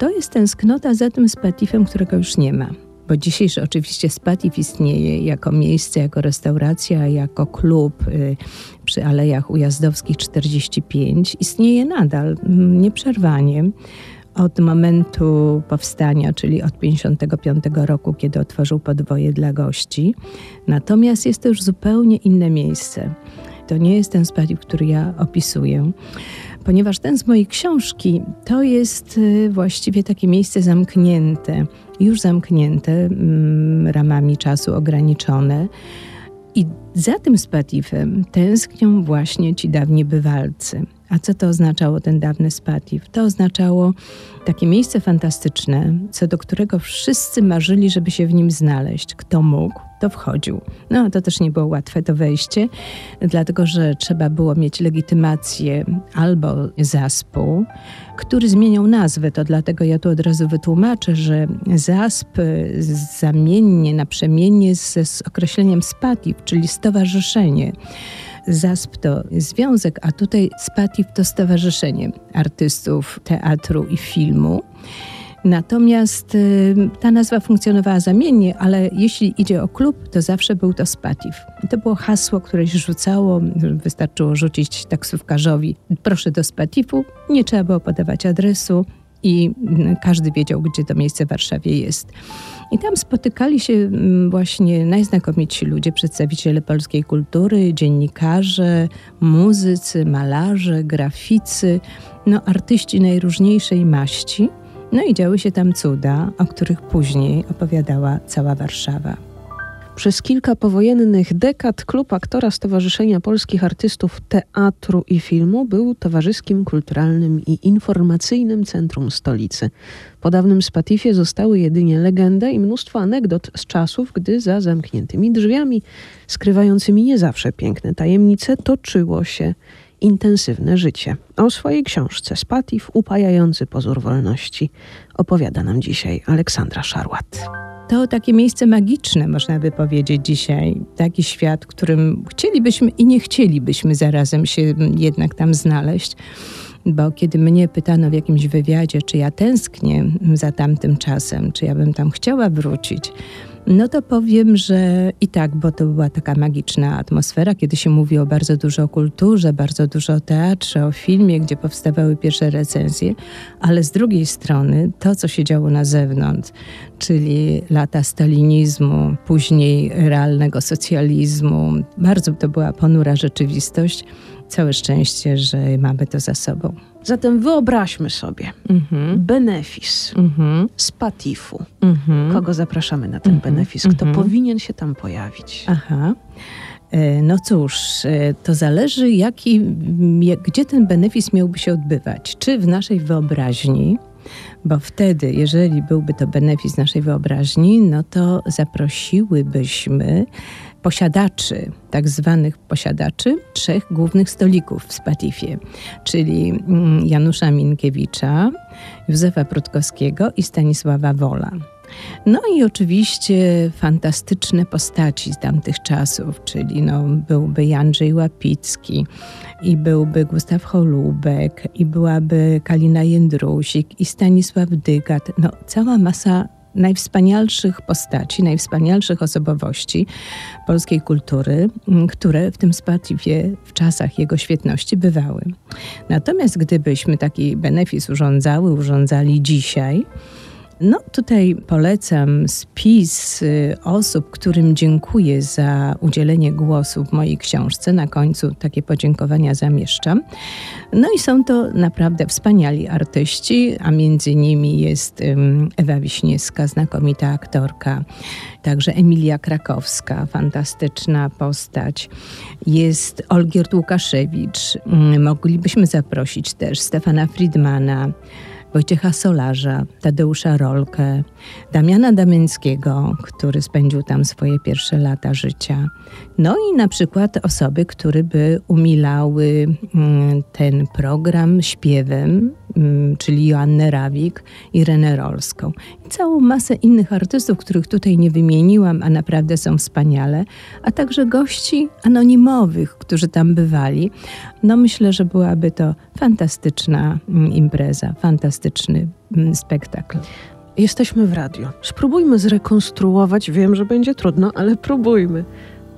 to jest tęsknota za tym spatifem, którego już nie ma bo dzisiejszy oczywiście Spatif istnieje jako miejsce, jako restauracja, jako klub y, przy Alejach Ujazdowskich 45. Istnieje nadal, mm, nieprzerwanie od momentu powstania, czyli od 55 roku, kiedy otworzył podwoje dla gości. Natomiast jest to już zupełnie inne miejsce. To nie jest ten Spatif, który ja opisuję ponieważ ten z mojej książki to jest y, właściwie takie miejsce zamknięte, już zamknięte mm, ramami czasu ograniczone. I za tym spatifem tęsknią właśnie ci dawni bywalcy. A co to oznaczało ten dawny spatif? To oznaczało takie miejsce fantastyczne, co do którego wszyscy marzyli, żeby się w nim znaleźć. Kto mógł, to wchodził. No, to też nie było łatwe to wejście, dlatego że trzeba było mieć legitymację albo zaspu, który zmieniał nazwę. To dlatego ja tu od razu wytłumaczę, że zasp zamiennie, naprzemiennie z, z określeniem spatif, czyli stowarzyszenie. ZASP to związek, a tutaj SPATIF to Stowarzyszenie Artystów Teatru i Filmu. Natomiast y, ta nazwa funkcjonowała zamiennie, ale jeśli idzie o klub, to zawsze był to Spatif. To było hasło, które się rzucało, wystarczyło rzucić taksówkarzowi proszę do Spatifu, nie trzeba było podawać adresu i każdy wiedział, gdzie to miejsce w Warszawie jest. I tam spotykali się mm, właśnie najznakomitsi ludzie, przedstawiciele polskiej kultury, dziennikarze, muzycy, malarze, graficy, no artyści najróżniejszej maści. No i działy się tam cuda, o których później opowiadała cała Warszawa. Przez kilka powojennych dekad klub aktora Stowarzyszenia Polskich Artystów Teatru i Filmu był towarzyskim, kulturalnym i informacyjnym centrum stolicy. Po dawnym Spatifie zostały jedynie legenda i mnóstwo anegdot z czasów, gdy za zamkniętymi drzwiami, skrywającymi nie zawsze piękne tajemnice, toczyło się intensywne życie. O swojej książce Spatif, upajający pozór wolności, opowiada nam dzisiaj Aleksandra Szarłat to takie miejsce magiczne, można by powiedzieć dzisiaj. Taki świat, którym chcielibyśmy i nie chcielibyśmy zarazem się jednak tam znaleźć. Bo kiedy mnie pytano w jakimś wywiadzie, czy ja tęsknię za tamtym czasem, czy ja bym tam chciała wrócić, no to powiem, że i tak, bo to była taka magiczna atmosfera, kiedy się mówi o bardzo dużo o kulturze, bardzo dużo o teatrze, o filmie, gdzie powstawały pierwsze recenzje, ale z drugiej strony to, co się działo na zewnątrz, czyli lata stalinizmu, później realnego socjalizmu, bardzo to była ponura rzeczywistość. Całe szczęście, że mamy to za sobą. Zatem wyobraźmy sobie mhm. benefis mhm. z Patifu. Mhm. Kogo zapraszamy na ten mhm. benefis? Kto mhm. powinien się tam pojawić? Aha. E, no cóż, e, to zależy, jaki, gdzie ten benefis miałby się odbywać. Czy w naszej wyobraźni, bo wtedy, jeżeli byłby to benefis naszej wyobraźni, no to zaprosiłybyśmy posiadaczy, tak zwanych posiadaczy, trzech głównych stolików w Spatifie, czyli mm, Janusza Minkiewicza, Józefa Prutkowskiego i Stanisława Wola. No i oczywiście fantastyczne postaci z tamtych czasów, czyli no, byłby Jandrzej Łapicki i byłby Gustaw Holubek i byłaby Kalina Jędrusik i Stanisław Dygat. No, cała masa najwspanialszych postaci, najwspanialszych osobowości polskiej kultury, które w tym Spatifie w czasach jego świetności bywały. Natomiast gdybyśmy taki benefis urządzały, urządzali dzisiaj, no tutaj polecam spis y, osób, którym dziękuję za udzielenie głosu w mojej książce. Na końcu takie podziękowania zamieszczam. No i są to naprawdę wspaniali artyści, a między nimi jest Ewa Wiśniewska, znakomita aktorka, także Emilia Krakowska, fantastyczna postać. Jest Olgierd Łukaszewicz. Moglibyśmy zaprosić też Stefana Friedmana, Wojciecha Solarza, Tadeusza Rolkę, Damiana Damińskiego, który spędził tam swoje pierwsze lata życia. No i na przykład osoby, które by umilały mm, ten program śpiewem, mm, czyli Joannę Rawik i Renę Rolską. I całą masę innych artystów, których tutaj nie wymieniłam, a naprawdę są wspaniale, a także gości anonimowych, którzy tam bywali. No myślę, że byłaby to fantastyczna mm, impreza, fantastyczny mm, spektakl. Jesteśmy w radio. Spróbujmy zrekonstruować, wiem, że będzie trudno, ale próbujmy.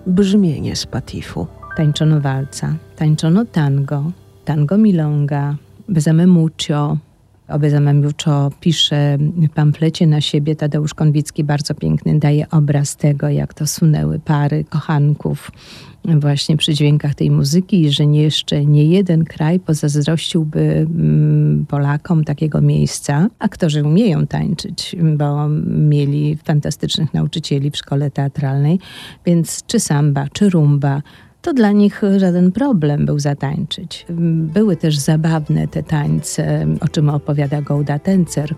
Brzmienie z Patifu. Tańczono walca, tańczono tango, tango milonga, bezame mucio, o bezame mucho pisze w pamflecie na siebie Tadeusz Konwicki, bardzo piękny, daje obraz tego, jak to sunęły pary kochanków właśnie przy dźwiękach tej muzyki i że nie, jeszcze nie jeden kraj pozazdrościłby mm, Polakom takiego miejsca. Aktorzy umieją tańczyć, bo mieli fantastycznych nauczycieli w szkole teatralnej, więc czy samba, czy rumba, to dla nich żaden problem był zatańczyć. Były też zabawne te tańce, o czym opowiada Gołda Tencer,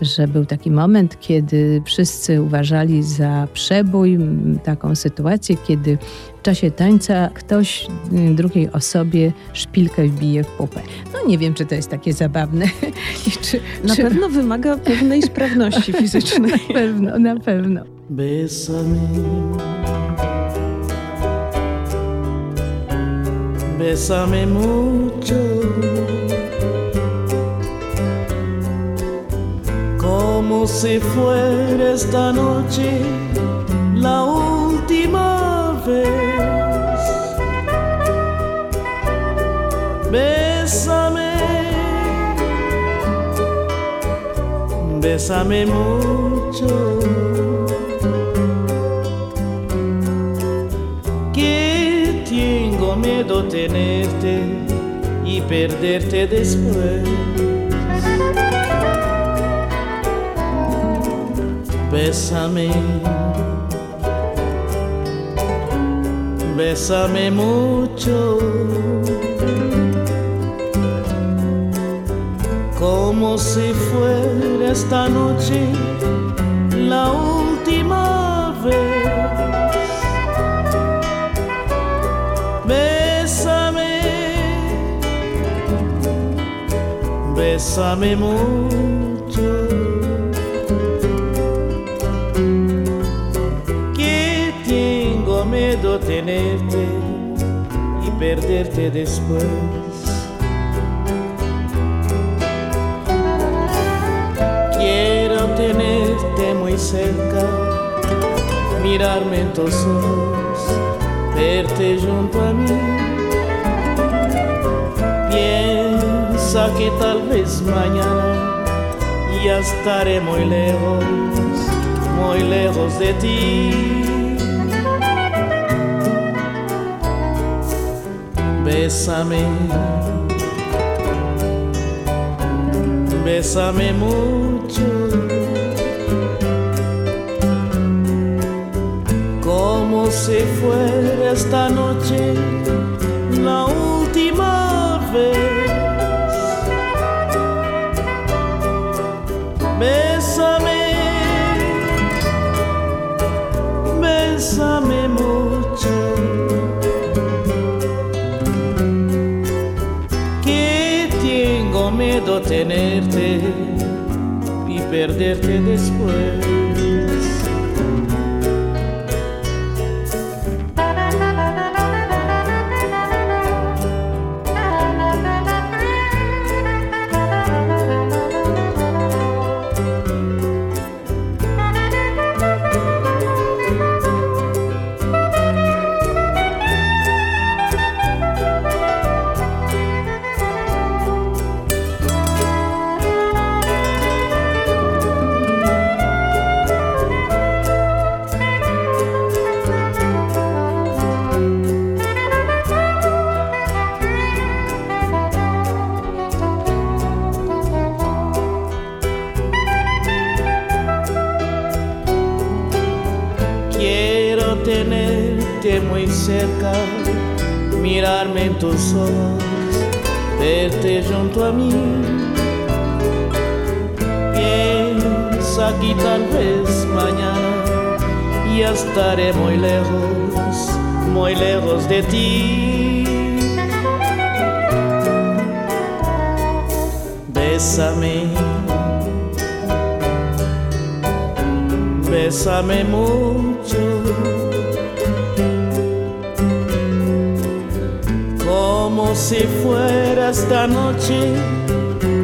że był taki moment, kiedy wszyscy uważali za przebój taką sytuację, kiedy w czasie tańca ktoś y, drugiej osobie szpilkę wbije w pupę. No nie wiem, czy to jest takie zabawne. czy, na czy... pewno wymaga pewnej sprawności fizycznej. na pewno, na pewno. Bésame mucho. Como si fuera esta noche la última vez. Bésame, bésame mucho. Miedo tenerte y perderte después. Bésame, bésame mucho. Como si fuera esta noche la última bésame mucho. Que tengo miedo tenerte y perderte después. Quiero tenerte muy cerca, mirarme en tus ojos, verte junto a mí que tal vez mañana ya estaré muy lejos, muy lejos de ti. Bésame, bésame mucho. Como si fuera esta noche la última vez. Tenerte y perderte después. lejos de ti. Bésame, bésame mucho. Como si fuera esta noche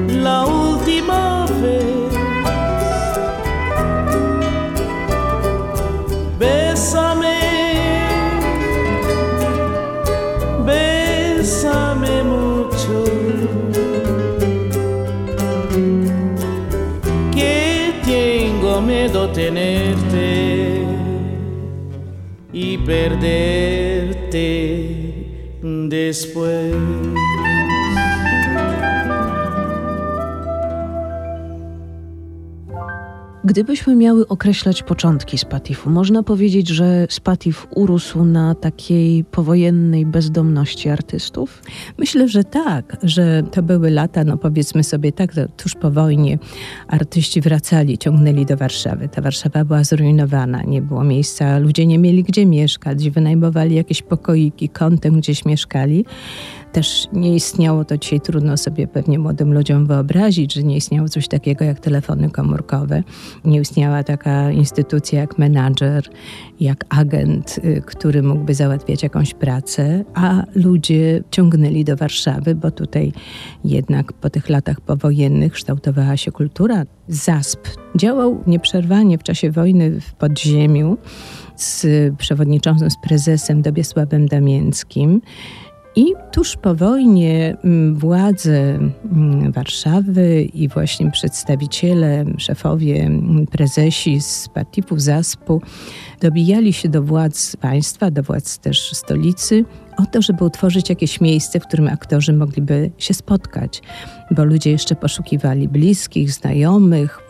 la última vez. Bésame. Perderte después. Gdybyśmy miały określać początki Spatifu, można powiedzieć, że Spatif urósł na takiej powojennej bezdomności artystów? Myślę, że tak, że to były lata, no powiedzmy sobie tak, tuż po wojnie artyści wracali, ciągnęli do Warszawy. Ta Warszawa była zrujnowana, nie było miejsca, ludzie nie mieli gdzie mieszkać, wynajmowali jakieś pokoiki, kątem gdzieś mieszkali też nie istniało, to dzisiaj trudno sobie pewnie młodym ludziom wyobrazić, że nie istniało coś takiego jak telefony komórkowe. Nie istniała taka instytucja jak menadżer, jak agent, y, który mógłby załatwiać jakąś pracę, a ludzie ciągnęli do Warszawy, bo tutaj jednak po tych latach powojennych kształtowała się kultura. ZASP działał nieprzerwanie w czasie wojny w podziemiu z przewodniczącym, z prezesem Dobiesławem Damięckim. I tuż po wojnie mm, władze mm, Warszawy i właśnie przedstawiciele, szefowie, mm, prezesi z Patifu, Zaspu dobijali się do władz państwa, do władz też stolicy o to, żeby utworzyć jakieś miejsce, w którym aktorzy mogliby się spotkać, bo ludzie jeszcze poszukiwali bliskich, znajomych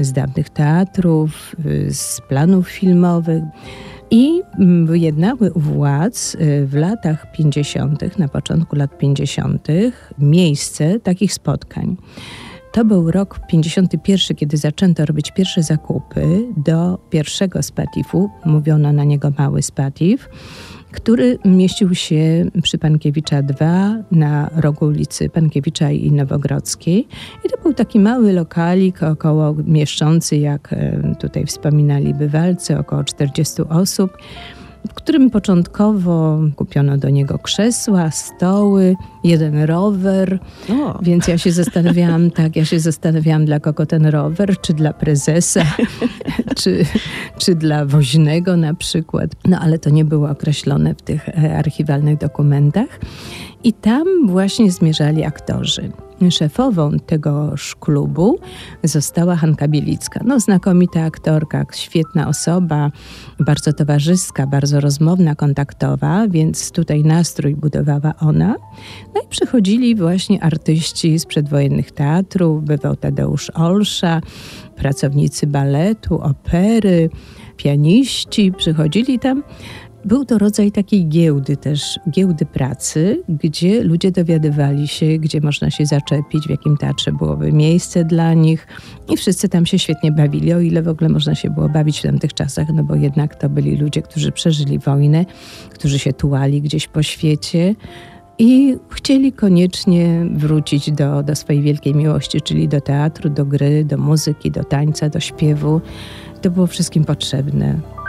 z dawnych teatrów, y, z planów filmowych. I wyjednały u władz y, w latach 50., na początku lat 50., miejsce takich spotkań. To był rok 51, kiedy zaczęto robić pierwsze zakupy do pierwszego spatifu. Mówiono na niego mały spatif który mieścił się przy Pankiewicza 2 na rogu ulicy Pankiewicza i Nowogrodzkiej. I to był taki mały lokalik, około mieszczący, jak e, tutaj wspominali bywalcy, około 40 osób w którym początkowo kupiono do niego krzesła, stoły, jeden rower. O. Więc ja się zastanawiałam, tak, ja się zastanawiałam, dla kogo ten rower, czy dla prezesa, czy, czy dla woźnego na przykład. No ale to nie było określone w tych e, archiwalnych dokumentach. I tam właśnie zmierzali aktorzy. Szefową tegoż klubu została Hanka Bielicka. No, znakomita aktorka, świetna osoba, bardzo towarzyska, bardzo rozmowna, kontaktowa, więc tutaj nastrój budowała ona. No i przychodzili właśnie artyści z przedwojennych teatrów, bywał Tadeusz Olsza, pracownicy baletu, opery, pianiści przychodzili tam był to rodzaj takiej giełdy też, giełdy pracy, gdzie ludzie dowiadywali się, gdzie można się zaczepić, w jakim teatrze byłoby miejsce dla nich i wszyscy tam się świetnie bawili, o ile w ogóle można się było bawić w tamtych czasach, no bo jednak to byli ludzie, którzy przeżyli wojnę, którzy się tułali gdzieś po świecie i chcieli koniecznie wrócić do, do swojej wielkiej miłości, czyli do teatru, do gry, do muzyki, do tańca, do śpiewu. To było wszystkim potrzebne.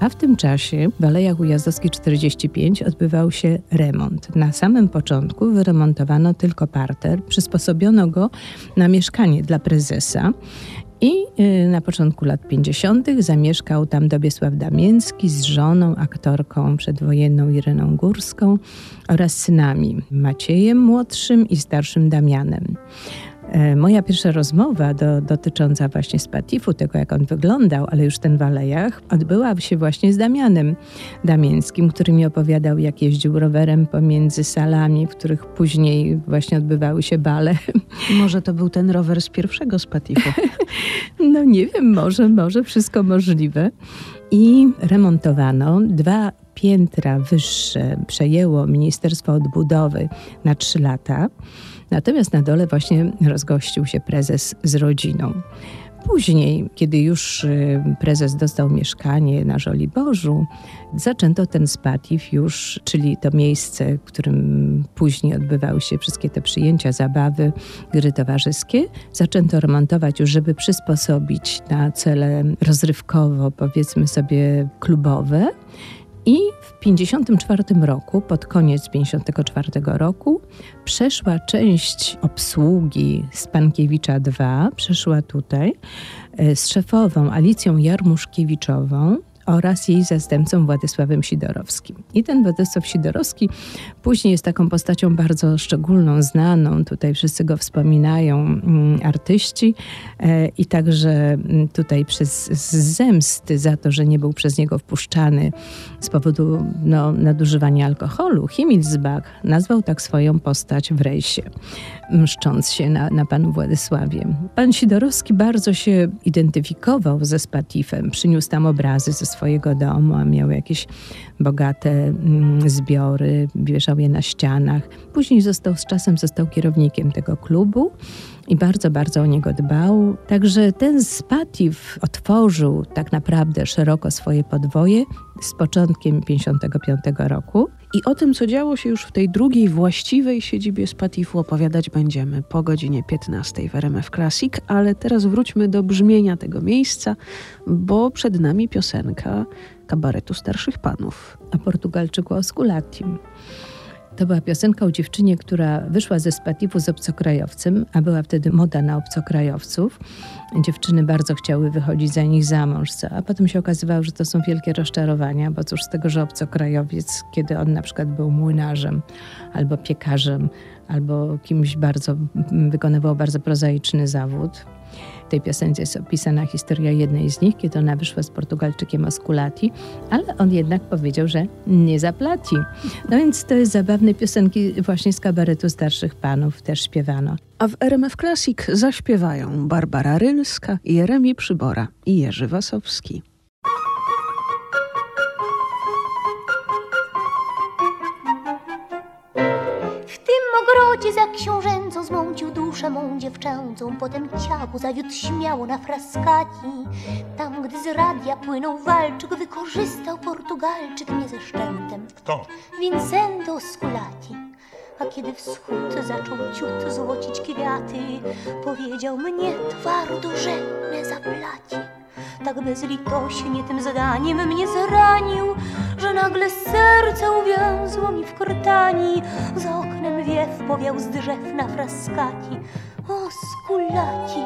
A w tym czasie w Alejach Ujazdowskiej 45 odbywał się remont. Na samym początku wyremontowano tylko parter, przysposobiono go na mieszkanie dla prezesa i y, na początku lat 50. zamieszkał tam Dobiesław Damięcki z żoną, aktorką przedwojenną Ireną Górską oraz synami Maciejem młodszym i starszym Damianem. E, moja pierwsza rozmowa do, dotycząca właśnie Spatifu, tego jak on wyglądał, ale już ten w alejach, odbyła się właśnie z Damianem Damińskim, który mi opowiadał, jak jeździł rowerem pomiędzy salami, w których później właśnie odbywały się bale. Może to był ten rower z pierwszego Spatifu? no nie wiem, może, może wszystko możliwe. I remontowano dwa piętra wyższe, przejęło Ministerstwo Odbudowy na trzy lata. Natomiast na dole właśnie rozgościł się prezes z rodziną. Później, kiedy już y, prezes dostał mieszkanie na Żoliborzu, zaczęto ten spatif już, czyli to miejsce, w którym później odbywały się wszystkie te przyjęcia, zabawy, gry towarzyskie, zaczęto remontować już, żeby przysposobić na cele rozrywkowo, powiedzmy sobie, klubowe. I w 54 roku, pod koniec 54 roku, przeszła część obsługi z Pankiewicza 2, przeszła tutaj e, z szefową Alicją Jarmuszkiewiczową oraz jej zastępcą Władysławem Sidorowskim. I ten Władysław Sidorowski później jest taką postacią bardzo szczególną, znaną. Tutaj wszyscy go wspominają, mm, artyści e, i także mm, tutaj przez zemsty za to, że nie był przez niego wpuszczany z powodu no, nadużywania alkoholu, Himmelsbach nazwał tak swoją postać w rejsie, mszcząc się na, na panu Władysławie. Pan Sidorowski bardzo się identyfikował ze Spatifem, przyniósł tam obrazy ze swojego domu, a miał jakieś bogate mm, zbiory, wieszał je na ścianach. Później został z czasem został kierownikiem tego klubu i bardzo, bardzo o niego dbał. Także ten Spatif otworzył tak naprawdę szeroko swoje podwoje z początkiem 55 roku. I o tym, co działo się już w tej drugiej właściwej siedzibie Spatifu opowiadać będziemy po godzinie 15 w RMF Classic, ale teraz wróćmy do brzmienia tego miejsca, bo przed nami piosenka kabaretu starszych panów. A Portugalczyku Osculatim. To była piosenka o dziewczynie, która wyszła ze Spatifu z obcokrajowcem, a była wtedy moda na obcokrajowców. Dziewczyny bardzo chciały wychodzić za nich za mąż, a potem się okazywało, że to są wielkie rozczarowania, bo cóż z tego, że obcokrajowiec, kiedy on na przykład był młynarzem albo piekarzem, albo kimś bardzo, wykonywał bardzo prozaiczny zawód, w tej piosence jest opisana historia jednej z nich, kiedy ona wyszła z Portugalczykiem Osculati, ale on jednak powiedział, że nie zaplaci. No więc to jest zabawne piosenki właśnie z kabaretu starszych panów też śpiewano. A w RMF Classic zaśpiewają Barbara Rylska, Jeremi Przybora i Jerzy Wasowski. Ogrodzie za książęcą zmącił duszę mą dziewczęcą, potem ciało zawiódł śmiało na fraskati. Tam, gdy z radia płynął walczyk, wykorzystał Portugalczyk mnie ze szczętem. Kto? Vincendo Sculati. A kiedy wschód zaczął ciut złocić kwiaty, powiedział mnie twardo, że nie zaplaci tak bezlitośnie tym zadaniem mnie zranił, że nagle serce uwiązło mi w krtani, za oknem wiew powiał z drzew na fraskati. O skulati,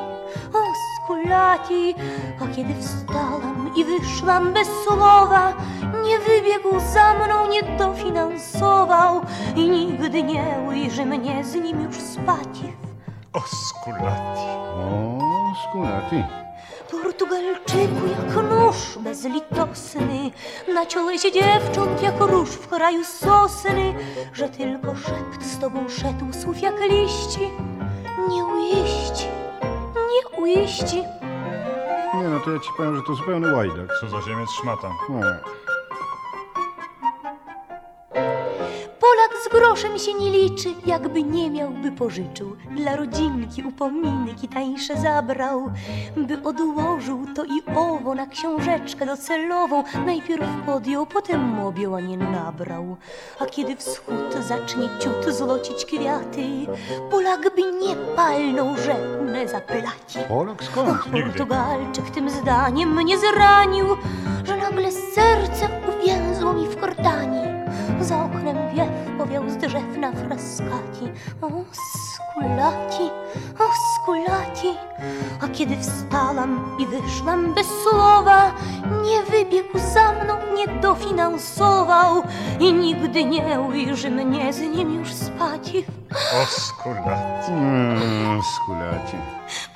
o skulati, a kiedy wstałam i wyszłam bez słowa, nie wybiegł za mną, nie dofinansował i nigdy nie ujrzy mnie z nim już spać. O skulati. O skulati. Portugalczyku jak nóż bezlitosny, na ciole się dziewcząt jak róż w kraju sosny, że tylko szept z tobą szedł słów jak liści, nie ujeści, nie ujeści. Nie no, to ja ci powiem, że to zupełny łajdak. Co za ziemiec szmata. No. Groszem się nie liczy, jakby nie miałby pożyczył. Dla rodzinki upominki tańsze zabrał, by odłożył to i owo na książeczkę docelową. Najpierw podjął, potem objął, a nie nabrał. A kiedy wschód zacznie ciut złocić kwiaty, Polak by nie palnął, że nie zaplaci. Polak skąd? Portugalczyk tym zdaniem mnie zranił, że nagle serce uwięzło mi w kordani. Za oknem wiew powiał z drzew na fraskati. O, skulati, o, skulati. A kiedy wstałam i wyszłam bez słowa, nie wybiegł za mną, nie dofinansował i nigdy nie ujrzy mnie z nim już spać. O, skulati. Mm, skulati.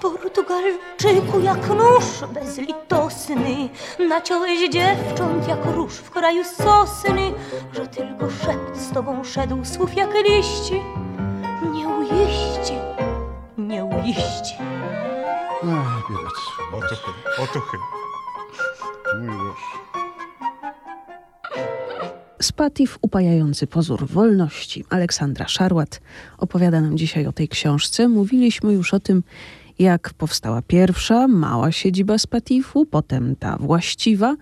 Portugalczyku jak nóż bezlitosny, na ciole dziewcząt jak róż w kraju sosny, że tylko szept z tobą szedł słów jak liści. Nie ujeści, nie ujeści. Ach, biedac. Otuchy, otuchy. Mój Boże. Spatif upajający pozór wolności Aleksandra Szarłat opowiada nam dzisiaj o tej książce. Mówiliśmy już o tym, jak powstała pierwsza, mała siedziba Spatifu, potem ta właściwa,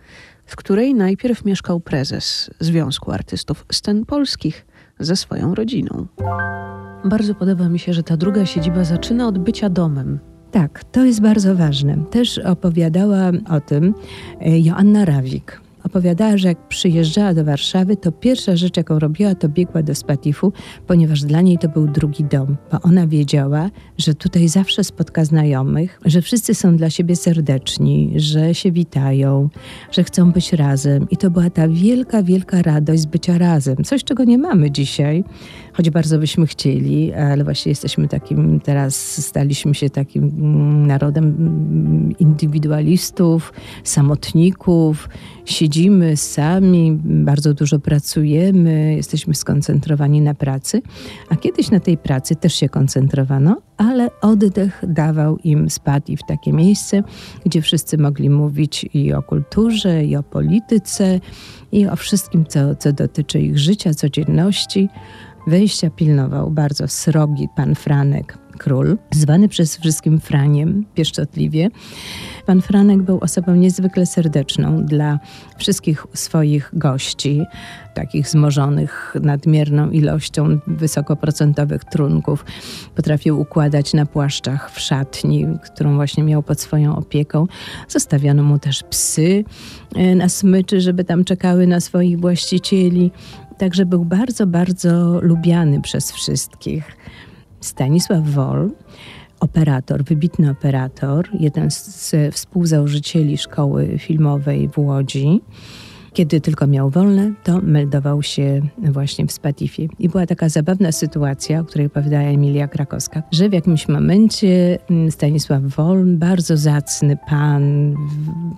w której najpierw mieszkał prezes Związku Artystów Scen Polskich ze swoją rodziną. Bardzo podoba mi się, że ta druga siedziba zaczyna od bycia domem. Tak, to jest bardzo ważne. Też opowiadała o tym e, Joanna Rawik. Opowiadała, że jak przyjeżdżała do Warszawy, to pierwsza rzecz, jaką robiła, to biegła do Spatifu, ponieważ dla niej to był drugi dom, bo ona wiedziała, że tutaj zawsze spotka znajomych, że wszyscy są dla siebie serdeczni, że się witają, że chcą być razem. I to była ta wielka, wielka radość z bycia razem. Coś, czego nie mamy dzisiaj, choć bardzo byśmy chcieli, ale właśnie jesteśmy takim, teraz staliśmy się takim mm, narodem mm, indywidualistów, samotników, siedzimy sami, bardzo dużo pracujemy, jesteśmy skoncentrowani na pracy, a kiedyś na tej pracy też się koncentrowano, ale oddech dawał im spadł i w takie miejsce, gdzie wszyscy mogli mówić i o kulturze, i o polityce, i o wszystkim, co, co dotyczy ich życia, codzienności. Wejścia pilnował bardzo srogi pan Franek, król, zwany przez wszystkim Franiem pieszczotliwie. Pan Franek był osobą niezwykle serdeczną dla wszystkich swoich gości, takich zmożonych nadmierną ilością wysokoprocentowych trunków. Potrafił układać na płaszczach w szatni, którą właśnie miał pod swoją opieką. Zostawiano mu też psy e, na smyczy, żeby tam czekały na swoich właścicieli. Także był bardzo, bardzo lubiany przez wszystkich. Stanisław Wol, operator, wybitny operator, jeden z współzałożycieli szkoły filmowej w Łodzi. Kiedy tylko miał wolne, to meldował się właśnie w Spatifie. I była taka zabawna sytuacja, o której opowiadała Emilia Krakowska, że w jakimś momencie mm, Stanisław Woln, bardzo zacny pan,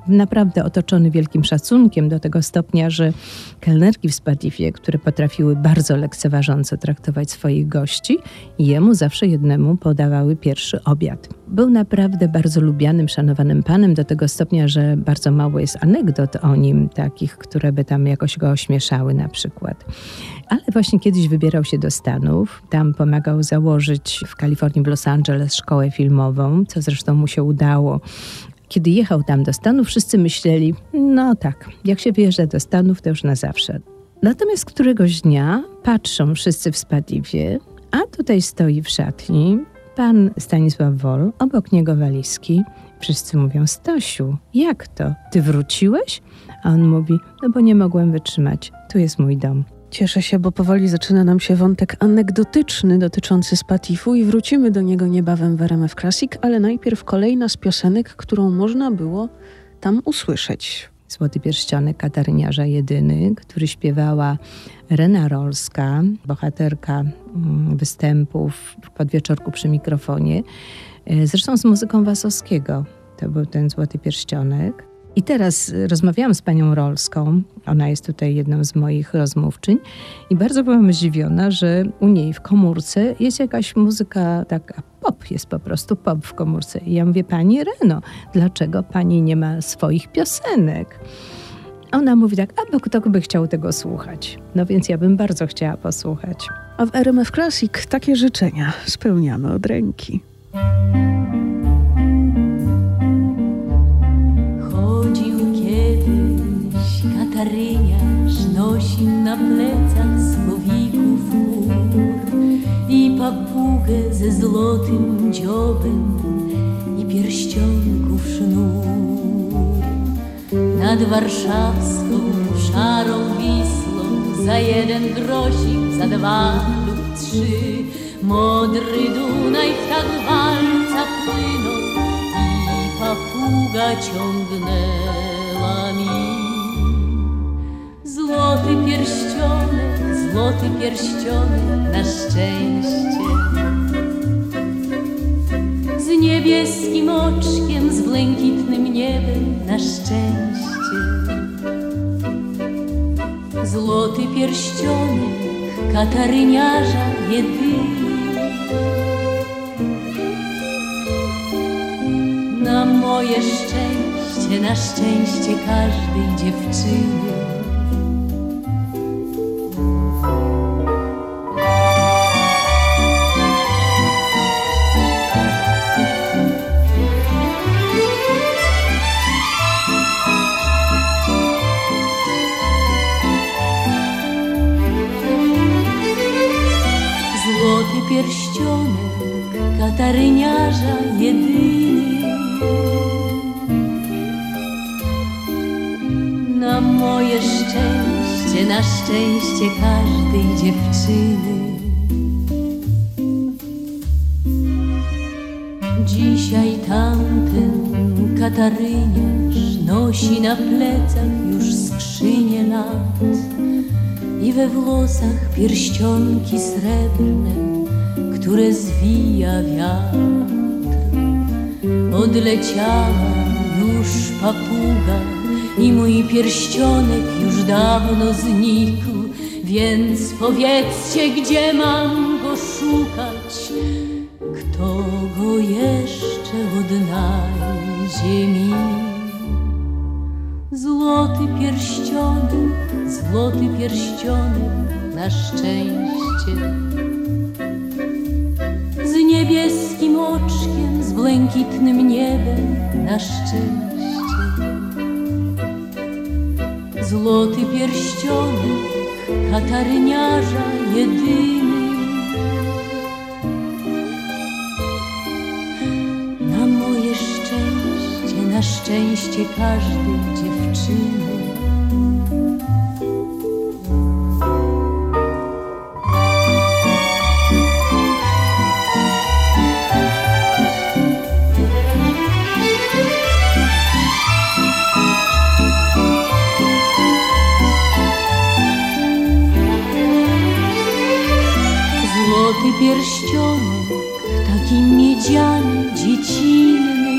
naprawdę otoczony wielkim szacunkiem do tego stopnia, że kelnerki w Spatifie, które potrafiły bardzo lekceważąco traktować swoich gości, jemu zawsze jednemu podawały pierwszy obiad. Był naprawdę bardzo lubianym, szanowanym panem do tego stopnia, że bardzo mało jest anegdot o nim, takich, które by tam jakoś go ośmieszały na przykład. Ale właśnie kiedyś wybierał się do Stanów, tam pomagał założyć w Kalifornii, w Los Angeles szkołę filmową, co zresztą mu się udało. Kiedy jechał tam do Stanów, wszyscy myśleli, no tak, jak się wyjeżdża do Stanów, to już na zawsze. Natomiast któregoś dnia patrzą wszyscy w Spadiwie, a tutaj stoi w szatni pan Stanisław Wol, obok niego walizki. Wszyscy mówią, Stasiu, jak to? Ty wróciłeś? A on mówi, no bo nie mogłem wytrzymać. Tu jest mój dom. Cieszę się, bo powoli zaczyna nam się wątek anegdotyczny dotyczący Spatifu i wrócimy do niego niebawem w RMF Classic, ale najpierw kolejna z piosenek, którą można było tam usłyszeć. Złoty pierścionek Kataryniarza Jedyny, który śpiewała Rena Rolska, bohaterka mm, występów w podwieczorku przy mikrofonie, e, zresztą z muzyką Wasowskiego. To był ten Złoty Pierścionek. I teraz rozmawiałam z panią Rolską, ona jest tutaj jedną z moich rozmówczyń i bardzo byłam zdziwiona, że u niej w komórce jest jakaś muzyka taka pop, jest po prostu pop w komórce. I ja mówię, pani Reno, dlaczego pani nie ma swoich piosenek? Ona mówi tak, a bo kto by chciał tego słuchać? No więc ja bym bardzo chciała posłuchać. A w RMF Classic takie życzenia spełniamy od ręki. Kataryniarz nosi na plecach słowików chór i papugę ze złotym dziobem i pierścionków sznur. Nad warszawską szarą Wisłą za jeden grosik, za dwa lub trzy modry Dunaj w tak walca płynął i papuga ciągnęła mi. Złoty pierścionek, złoty pierścionek na szczęście. Z niebieskim oczkiem, z błękitnym niebem na szczęście. Złoty pierścionek kataryniarza jedyny. Na moje szczęście, na szczęście każdej dziewczyny. Kataryniarza jedyny. Na moje szczęście, na szczęście każdej dziewczyny. Dzisiaj tamten kataryniarz nosi na plecach już skrzynię lat i we włosach pierścionki srebrne, które zwija wiatr. Odleciała już papuga i mój pierścionek już dawno znikł, więc powiedzcie, gdzie mam go szukać, kto go jeszcze odnajdzie mi. Złoty pierścionek, złoty pierścionek na szczęście. Błękitnym niebem na szczęście. Złoty pierścionek kataryniarza jedyny. Na moje szczęście, na szczęście każdej dziewczyny. Pierścionek, taki miedziany, dziecinny.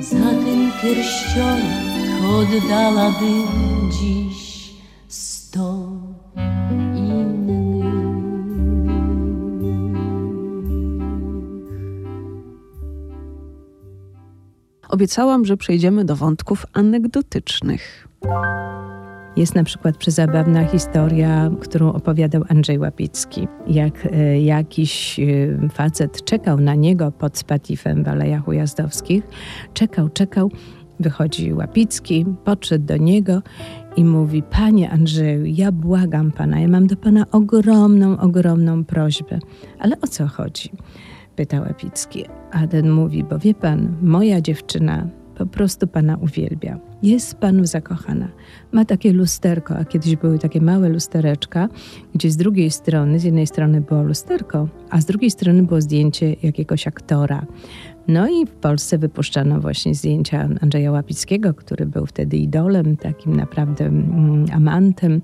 Za ten pierścionek oddałabym dziś sto. Obiecałam, że przejdziemy do wątków anegdotycznych. Jest na przykład przezabawna historia, którą opowiadał Andrzej Łapicki. Jak e, jakiś e, facet czekał na niego pod spatifem w Alejach Ujazdowskich. Czekał, czekał. Wychodzi Łapicki, podszedł do niego i mówi: Panie Andrzeju, ja błagam pana, ja mam do pana ogromną, ogromną prośbę. Ale o co chodzi? Pyta Łapicki. A ten mówi: Bo wie pan, moja dziewczyna po prostu pana uwielbia. Jest panu zakochana. Ma takie lusterko, a kiedyś były takie małe lustereczka, gdzie z drugiej strony, z jednej strony było lusterko, a z drugiej strony było zdjęcie jakiegoś aktora. No i w Polsce wypuszczano właśnie zdjęcia Andrzeja Łapickiego, który był wtedy idolem, takim naprawdę mm, amantem.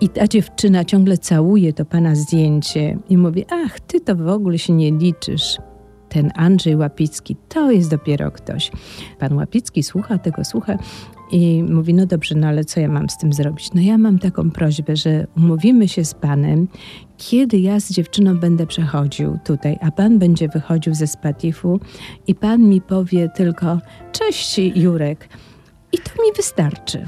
I ta dziewczyna ciągle całuje to pana zdjęcie i mówi: Ach, ty to w ogóle się nie liczysz. Ten Andrzej Łapicki to jest dopiero ktoś. Pan Łapicki słucha tego, słucha i mówi: No dobrze, no ale co ja mam z tym zrobić? No ja mam taką prośbę, że umówimy się z panem, kiedy ja z dziewczyną będę przechodził tutaj, a pan będzie wychodził ze spatifu i pan mi powie tylko: Cześć, Jurek. I to mi wystarczy.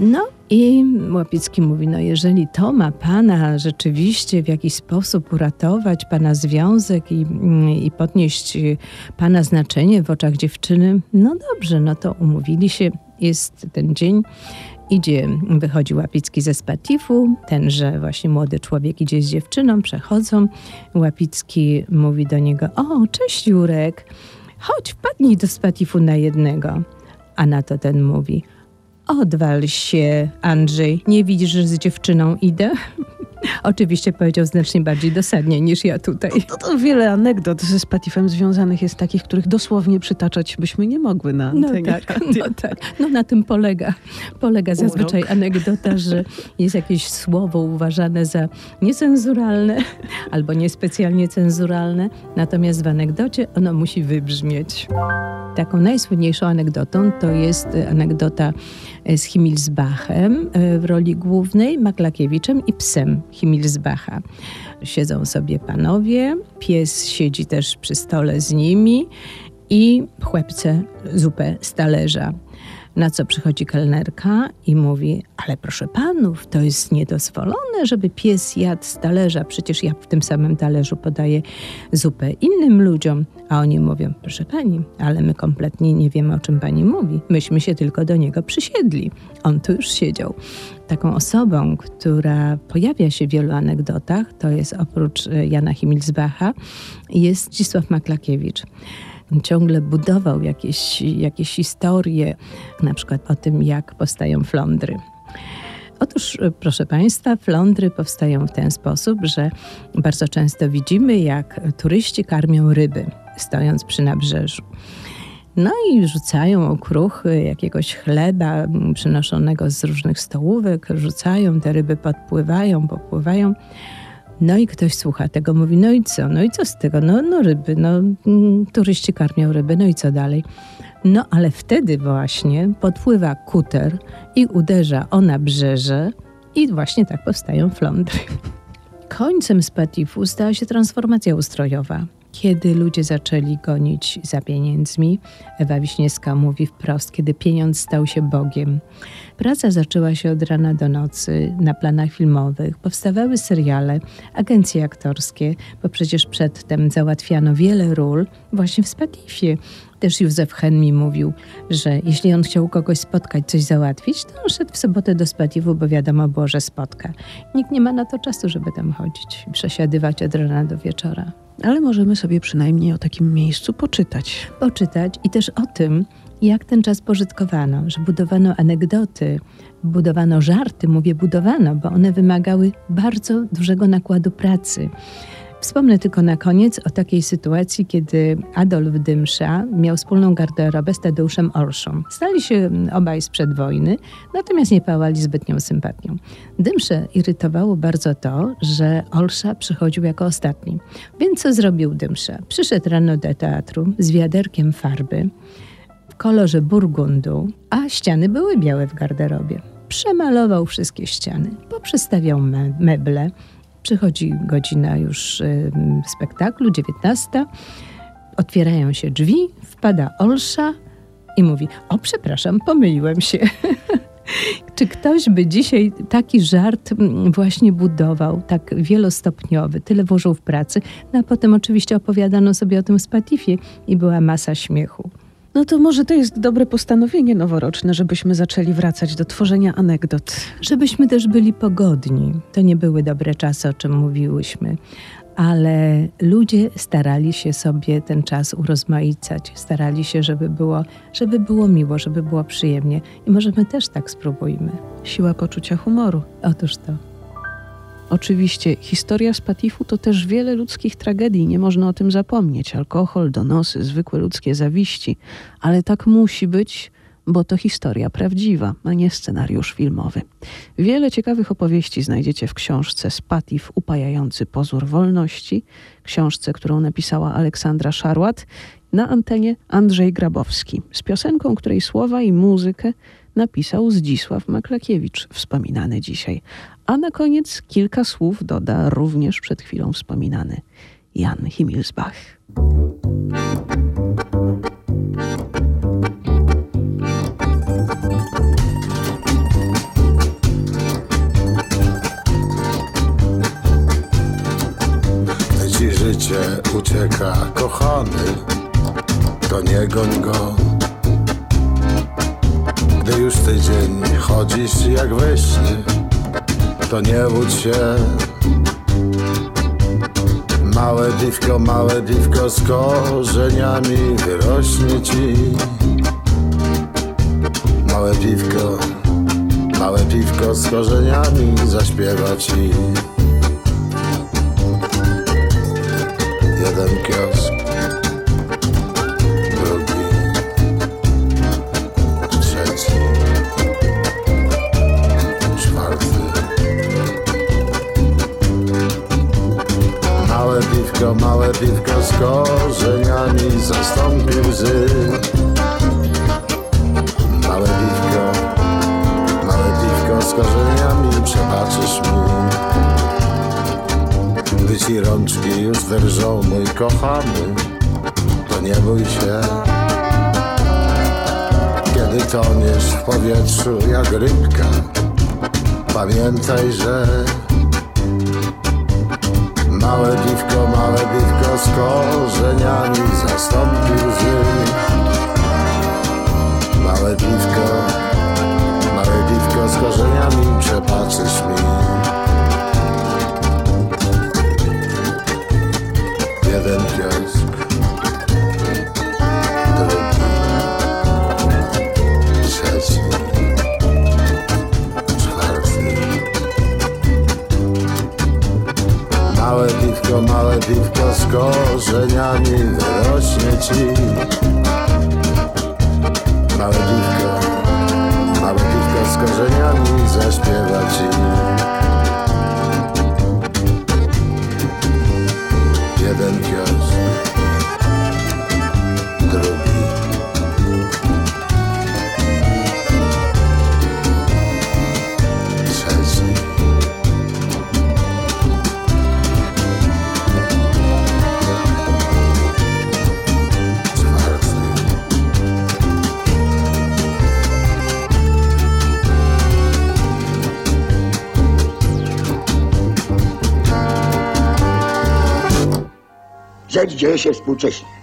No i Łapicki mówi, no jeżeli to ma pana rzeczywiście w jakiś sposób uratować, pana związek i, i podnieść pana znaczenie w oczach dziewczyny, no dobrze, no to umówili się, jest ten dzień, idzie, wychodzi Łapicki ze Spatifu, tenże właśnie młody człowiek idzie z dziewczyną, przechodzą, Łapicki mówi do niego, o cześć Jurek, chodź wpadnij do Spatifu na jednego, a na to ten mówi, Odwal się, Andrzej. Nie widzisz, że z dziewczyną idę? Oczywiście powiedział znacznie bardziej dosadnie niż ja tutaj. To, to wiele anegdot ze Spatifem związanych jest takich, których dosłownie przytaczać byśmy nie mogły na No tak, no tak. No na tym polega. Polega zazwyczaj anegdota, że jest jakieś słowo uważane za niecenzuralne albo niespecjalnie cenzuralne, natomiast w anegdocie ono musi wybrzmieć. Taką najsłynniejszą anegdotą to jest e, anegdota e, z Himmelsbachem e, w roli głównej, Maklakiewiczem i psem Himmelsbacha. Siedzą sobie panowie, pies siedzi też przy stole z nimi i chłepce zupę z talerza. Na co przychodzi kelnerka i mówi: Ale proszę panów, to jest niedozwolone, żeby pies jadł z talerza. Przecież ja w tym samym talerzu podaję zupę innym ludziom. A oni mówią: Proszę pani, ale my kompletnie nie wiemy, o czym pani mówi. Myśmy się tylko do niego przysiedli. On tu już siedział. Taką osobą, która pojawia się w wielu anegdotach, to jest oprócz e, Jana Himmelsbacha, jest Zdzisław Maklakiewicz. ciągle budował jakieś, jakieś historie, na przykład o tym, jak powstają flądry. Otóż, proszę Państwa, flądry powstają w ten sposób, że bardzo często widzimy, jak turyści karmią ryby, stojąc przy nabrzeżu. No i rzucają okruchy jakiegoś chleba przynoszonego z różnych stołówek, rzucają, te ryby podpływają, popływają. No i ktoś słucha tego, mówi, no i co? No i co z tego? No, no ryby, no mm, turyści karmią ryby, no i co dalej? No ale wtedy właśnie podpływa kuter i uderza o nabrzeże i właśnie tak powstają flądry. Końcem Spatifu stała się transformacja ustrojowa. Kiedy ludzie zaczęli gonić za pieniędzmi, Ewa Wiśniewska mówi wprost, kiedy pieniądz stał się Bogiem. Praca zaczęła się od rana do nocy na planach filmowych. Powstawały seriale, agencje aktorskie, bo przecież przedtem załatwiano wiele ról właśnie w Spatifie. Też Józef Hen mi mówił, że jeśli on chciał kogoś spotkać, coś załatwić, to on szedł w sobotę do Spatifu, bo wiadomo było, że spotka. Nikt nie ma na to czasu, żeby tam chodzić i przesiadywać od rana do wieczora. Ale możemy sobie przynajmniej o takim miejscu poczytać. Poczytać i też o tym, jak ten czas pożytkowano, że budowano anegdoty, budowano żarty, mówię budowano, bo one wymagały bardzo dużego nakładu pracy. Wspomnę tylko na koniec o takiej sytuacji, kiedy Adolf Dymsza miał wspólną garderobę z Tadeuszem Olszą. Stali się obaj sprzed wojny, natomiast nie pałali zbytnią sympatią. Dymszę irytowało bardzo to, że Olsza przychodził jako ostatni. Więc co zrobił Dymsza? Przyszedł rano do teatru z wiaderkiem farby w kolorze burgundu, a ściany były białe w garderobie. Przemalował wszystkie ściany, poprzestawiał me meble, Przychodzi godzina już y, spektaklu, 19. Otwierają się drzwi, wpada Olsza i mówi: O, przepraszam, pomyliłem się. Czy ktoś by dzisiaj taki żart właśnie budował, tak wielostopniowy, tyle włożył w pracy, no a potem oczywiście opowiadano sobie o tym w Spatifie i była masa śmiechu. No to może to jest dobre postanowienie noworoczne, żebyśmy zaczęli wracać do tworzenia anegdot. Żebyśmy też byli pogodni. To nie były dobre czasy, o czym mówiłyśmy, ale ludzie starali się sobie ten czas urozmaicać, starali się, żeby było, żeby było miło, żeby było przyjemnie. I może my też tak spróbujmy. Siła poczucia humoru. Otóż to. Oczywiście historia Spatifu to też wiele ludzkich tragedii, nie można o tym zapomnieć. Alkohol, donosy, zwykłe ludzkie zawiści, ale tak musi być, bo to historia prawdziwa, a nie scenariusz filmowy. Wiele ciekawych opowieści znajdziecie w książce Spatif upajający pozór wolności, książce, którą napisała Aleksandra Szarłat, na antenie Andrzej Grabowski, z piosenką, której słowa i muzykę napisał Zdzisław Maklakiewicz, wspominany dzisiaj. A na koniec kilka słów doda również przed chwilą wspominany Jan Himmelsbach. Ci życie ucieka, kochany, to nie goń go. Gdy już tydzień chodzisz jak we śnie, to nie łudź się. Małe diwko, małe diwko z korzeniami wyrośnie ci. Małe piwko, małe piwko z korzeniami zaśpiewa ci. Jeden kiosk zastąpi łzy. Małe piwko, małe piwko z korzeniami przebaczysz mi. Gdy ci rączki już drżą, mój kochany, to nie bój się. Kiedy toniesz w powietrzu jak rybka, pamiętaj, że Małe piwko, małe piwko z korzeniami zastąpi łzy Małe piwko, małe piwko z korzeniami przepatrzysz mi dzieje się współcześnie.